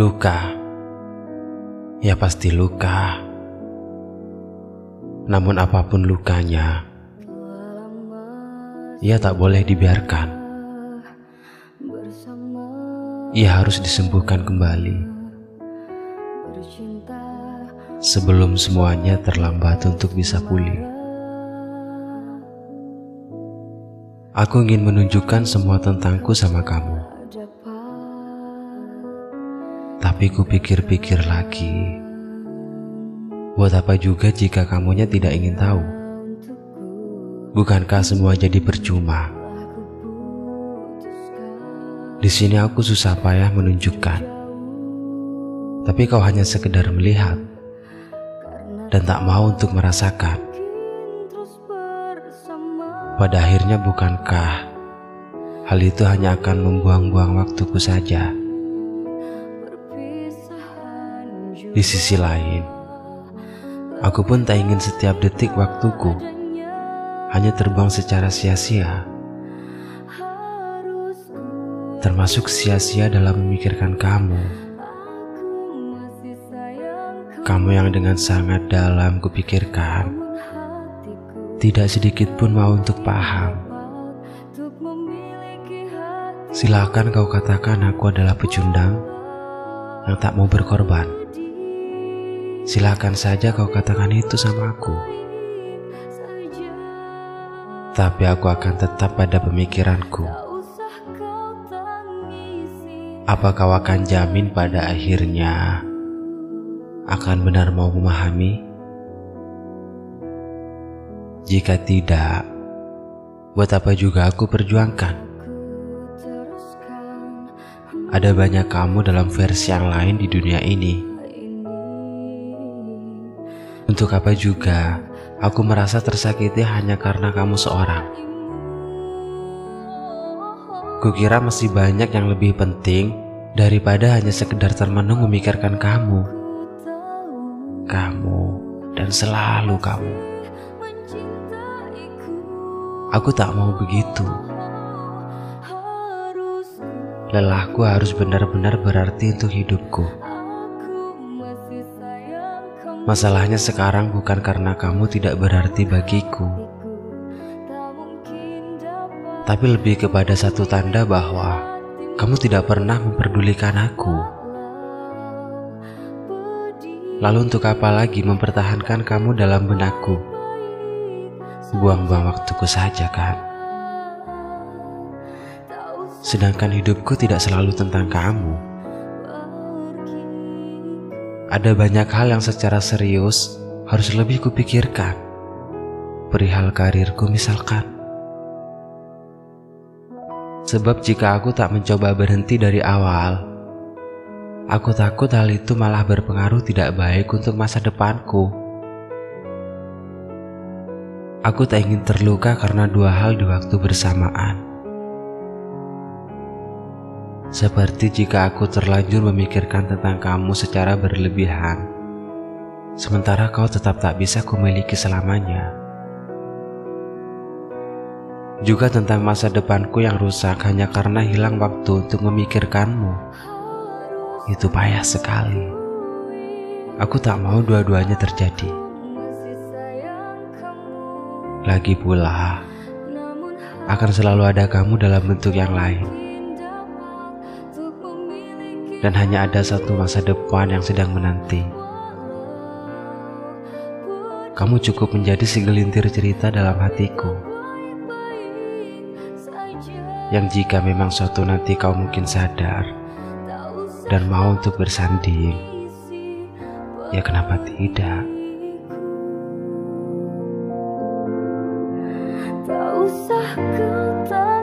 Luka, ya pasti luka. Namun apa pun lukanya, ia tak boleh dibiarkan. Ia harus disembuhkan kembali. Sebelum semuanya terlambat untuk bisa pulih. Aku ingin menunjukkan semua tentangku sama kamu. Tapi ku pikir-pikir lagi. Buat apa juga jika kamunya tidak ingin tahu? Bukankah semua jadi percuma? Di sini aku susah payah menunjukkan. Tapi kau hanya sekedar melihat dan tak mau untuk merasakan. Pada akhirnya bukankah hal itu hanya akan membuang-buang waktuku saja? Di sisi lain, aku pun tak ingin setiap detik waktuku hanya terbang secara sia-sia. Termasuk sia-sia dalam memikirkan kamu. Kamu yang dengan sangat dalam kupikirkan, tidak sedikit pun mau untuk paham. Silakan kau katakan aku adalah pecundang yang tak mau berkorban. Silakan saja kau katakan itu sama aku. Tapi aku akan tetap pada pemikiranku. Apa kau akan jamin pada akhirnya akan benar mau memahami? Jika tidak, buat apa juga aku perjuangkan? Ada banyak kamu dalam versi yang lain di dunia ini. Untuk apa juga aku merasa tersakiti hanya karena kamu seorang. Kukira masih banyak yang lebih penting daripada hanya sekedar termenung memikirkan kamu. Kamu dan selalu kamu. Aku tak mau begitu. Lelahku harus benar-benar berarti untuk hidupku. Masalahnya sekarang bukan karena kamu tidak berarti bagiku, tapi lebih kepada satu tanda bahwa kamu tidak pernah memperdulikan aku. Lalu untuk apa lagi mempertahankan kamu dalam benakku? Buang-buang waktuku saja kan? Sedangkan hidupku tidak selalu tentang kamu. Ada banyak hal yang secara serius harus lebih kupikirkan. Perihal karirku misalkan. Sebab jika aku tak mencoba berhenti dari awal, aku takut hal itu malah berpengaruh tidak baik untuk masa depanku. Aku tak ingin terluka karena dua hal di waktu bersamaan. Seperti jika aku terlanjur memikirkan tentang kamu secara berlebihan, sementara kau tetap tak bisa kumiliki selamanya. Juga tentang masa depanku yang rusak hanya karena hilang waktu untuk memikirkanmu. Itu payah sekali. Aku tak mau dua-duanya terjadi. Lagi pula, akan selalu ada kamu dalam bentuk yang lain dan hanya ada satu masa depan yang sedang menanti. Kamu cukup menjadi segelintir cerita dalam hatiku. Yang jika memang suatu nanti kau mungkin sadar dan mau untuk bersanding, ya kenapa tidak? Tak usah kau tangis